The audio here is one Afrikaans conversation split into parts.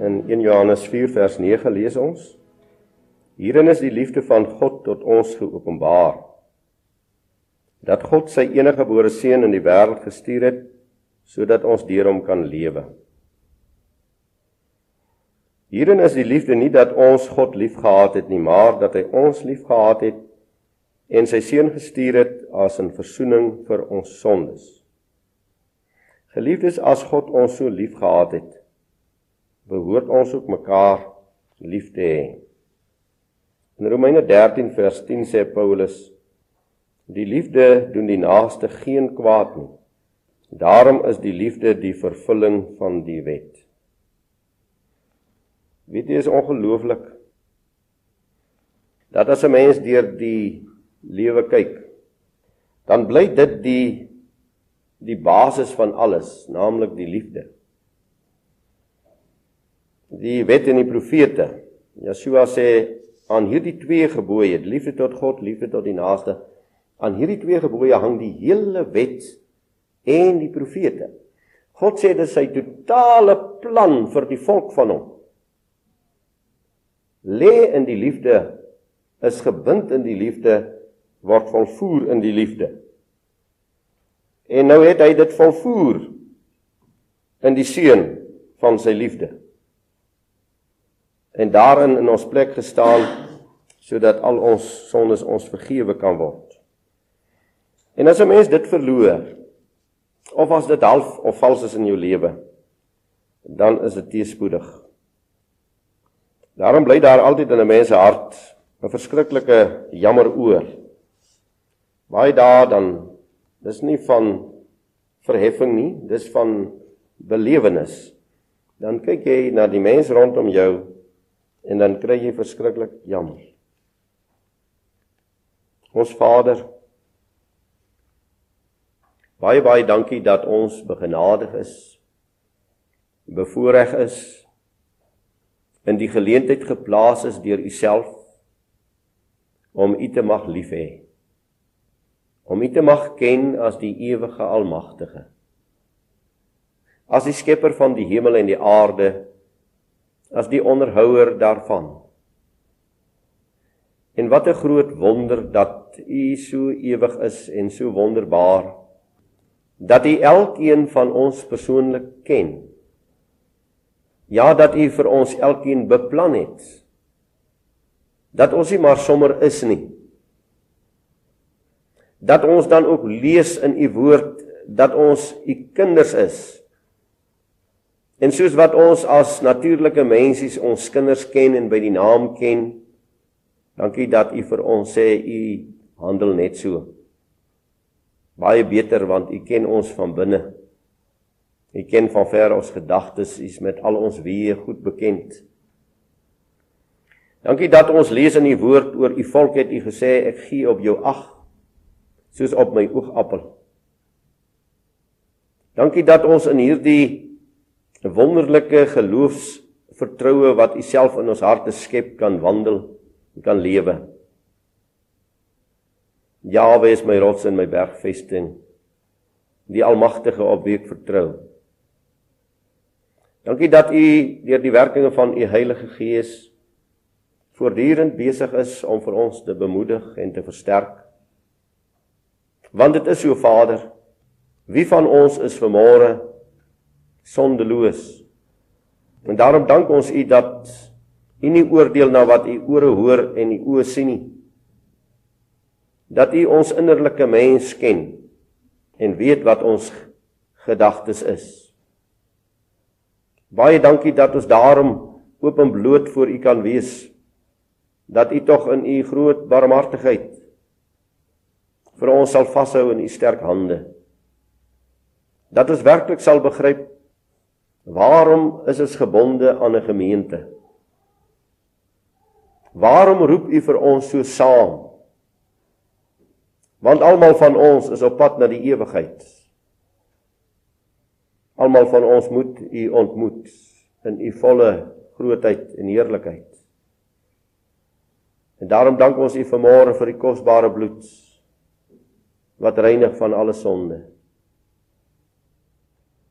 In 1 Johannes 4 vers 9 lees ons: Hierin is die liefde van God tot ons geopenbaar. Dat God sy enige gebore seun in die wêreld gestuur het sodat ons deur hom kan lewe. Hierin is die liefde nie dat ons God liefgehad het nie, maar dat hy ons liefgehad het en sy seun gestuur het as 'n verzoening vir ons sondes. Geliefdes, as God ons so liefgehad het, behoort ons ook mekaar lief te hê. In Romeine 13 vers 10 sê Paulus: Die liefde doen die naaste geen kwaad nie. Daarom is die liefde die vervulling van die wet. Weet jy is ongelooflik dat as 'n mens deur die lewe kyk, dan bly dit die die basis van alles, naamlik die liefde die wet en die profete. Yeshua sê aan hierdie twee gebooie, liefde tot God, liefde tot die naaste, aan hierdie twee gebooie hang die hele wet en die profete. God sê dit is sy totale plan vir die volk van hom. Lê in die liefde is gebind in die liefde word volvoer in die liefde. En nou het hy dit volvoer in die seun van sy liefde en daarin in ons plek gestaan sodat al ons sondes ons vergewe kan word. En as 'n mens dit verloor of as dit half of vals is in jou lewe, dan is dit teespoedig. Daarom bly daar altyd in 'n mens se hart 'n verskriklike jammer oor. Baie dae dan dis nie van verheffing nie, dis van belewenis. Dan kyk jy na die mense rondom jou en dan kry jy verskriklik jammer. Ons Vader baie baie dankie dat ons begenadig is bevoorreg is in die geleentheid geplaas is deur u self om u te mag lief hê om u te mag ken as die ewige almagtige as die skepper van die hemel en die aarde as die onderhouer daarvan. En wat 'n groot wonder dat U so ewig is en so wonderbaar dat U elkeen van ons persoonlik ken. Ja, dat U vir ons elkeen beplan het. Dat ons nie maar sommer is nie. Dat ons dan ook lees in U woord dat ons U kinders is En soos wat ons as natuurlike mensies ons kinders ken en by die naam ken, dankie dat u vir ons sê u handel net so. Baie beter want u ken ons van binne. U ken van ver ons gedagtes, u is met al ons weë goed bekend. Dankie dat ons lees in u woord oor u volk het u gesê ek gee op jou ag soos op my oogappel. Dankie dat ons in hierdie 'n wonderlike geloofsvertroue wat U self in ons harte skep kan wandel en kan lewe. Jawe is my rots en my bergvesting. Die Almagtige op wie ek vertrou. Dankie dat U deur die werkinge van U Heilige Gees voortdurend besig is om vir ons te bemoedig en te versterk. Want dit is so Vader, wie van ons is vermore sondeloos. En daarom dank ons U dat U nie oordeel na wat U ore hoor en U oë sien nie. Dat U ons innerlike mens ken en weet wat ons gedagtes is. Baie dankie dat ons daarom oop en bloot voor U kan wees. Dat U tog in U groot barmhartigheid vir ons sal vashou in U sterk hande. Dat ons werklik sal begryp Waarom is ons gebonde aan 'n gemeente? Waarom roep U vir ons so saam? Want almal van ons is op pad na die ewigheid. Almal van ons moet U ontmoet in U volle grootheid en heerlikheid. En daarom dank ons U vanmôre vir die kosbare bloed wat reinig van alle sonde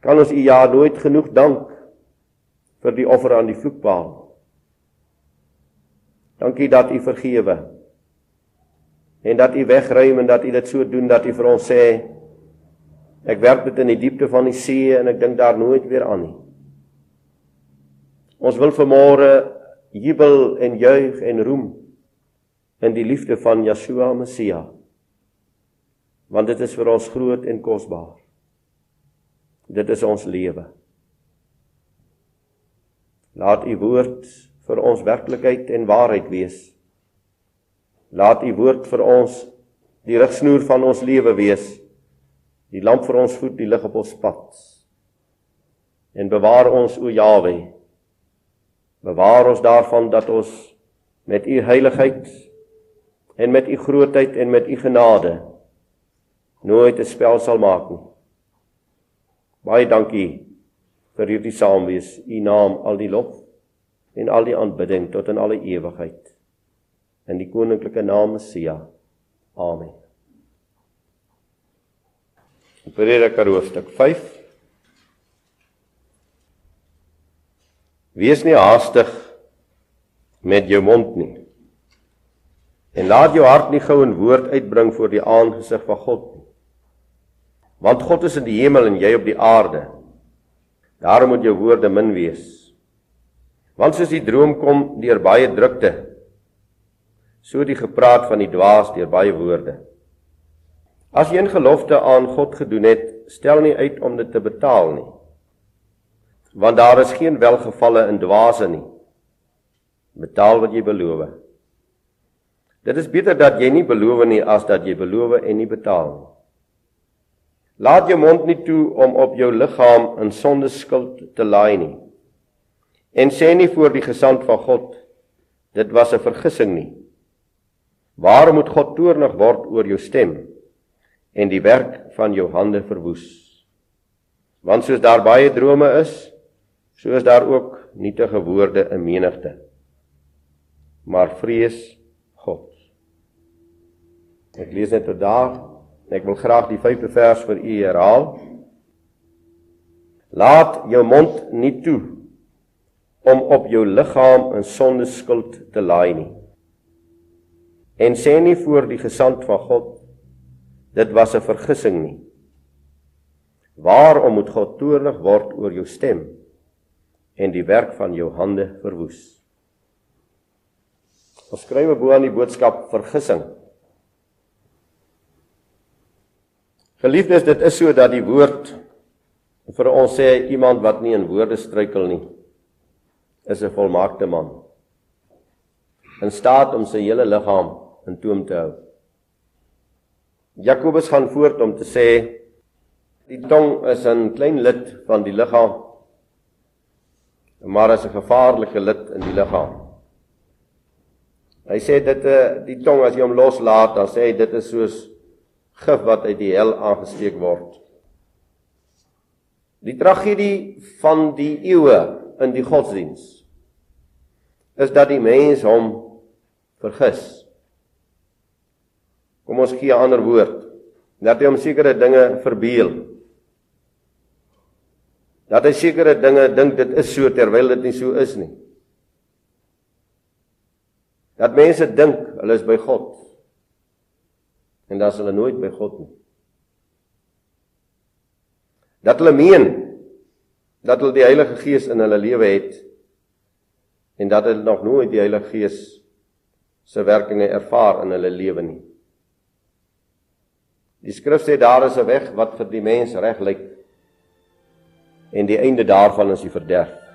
kan ons u ja nooit genoeg dank vir die offer aan die vloekpaal. Dankie dat U vergewe. En dat U wegruim en dat U dit so doen dat U vir ons sê ek werk dit in die diepte van die see en ek dink daar nooit weer aan nie. Ons wil vanmôre jubel en juig en roem in die liefde van Yeshua Messia. Want dit is vir ons groot en kosbaar. Dit is ons lewe. Laat u woord vir ons werklikheid en waarheid wees. Laat u woord vir ons die rigsnoer van ons lewe wees. Die lamp vir ons voet, die lig op ons pad. En bewaar ons o Jawe. Bewaar ons daarvan dat ons met u heiligheid en met u grootheid en met u genade nooit 'n spel sal maak nie. Baie dankie vir hierdie saamwees. U naam al die lof en al die aanbidding tot in alle ewigheid. In die koninklike naam Messia. Amen. Prediker hoofstuk 5. Wees nie haastig met jou mond nie. En laat jou hart nie gou 'n woord uitbring voor die aangesig van God nie. Want God is in die hemel en jy op die aarde. Daarom moet jou woorde min wees. Want soos die droom kom deur baie drukte, so die gepraat van die dwaas deur baie woorde. As jy 'n gelofte aan God gedoen het, stel nie uit om dit te betaal nie. Want daar is geen welgevalle in dwaase nie. Betaal wat jy beloof. Dit is beter dat jy nie beloof nie as dat jy beloof en nie betaal nie. Laat jou mond nie toe om op jou liggaam 'n sondeskuld te laai nie. En sê nie voor die gesand van God dit was 'n vergissing nie. Waarom moet God toornig word oor jou stem en die werk van jou hande verwoes? Want soos daar baie drome is, so is daar ook nietige woorde in menigte. Maar vrees God. Ek lees net tot daar Ek wil graag die 5de vers vir u herhaal. Laat jou mond nie toe om op jou liggaam 'n sondeskuld te laai nie. En sê nie voor die gesand van God dit was 'n vergissing nie. Waarom moet God toornig word oor jou stem en die werk van jou hande verwoes? Ons skryf bo aan die boodskap vergissing. Geliefdes, dit is so dat die woord vir ons sê iemand wat nie in woorde struikel nie is 'n volmaakte man. In staat om sy hele liggaam in toom te hou. Jakobus gaan voort om te sê die tong is 'n klein lid van die liggaam maar is 'n gevaarlike lid in die liggaam. Hy sê dit eh, die tong as jy hom loslaat dan sê hy dit is soos gif wat uit die hel aangesteek word. Die tragedie van die eeue in die godsdiens is dat die mens hom vergis. Kom ons gee 'n ander woord. Dat hy hom sekere dinge verbeel. Dat hy sekere dinge dink dit is so terwyl dit nie so is nie. Dat mense dink hulle is by God en dan is hulle nooit by God nie. Dat hulle meen dat hulle die Heilige Gees in hulle lewe het en dat hulle nog nooit die Heilige Gees se werkinge ervaar in hulle lewe nie. Die skrif sê daar is 'n weg wat vir die mens reg lyk en die einde daarvan is die verderf.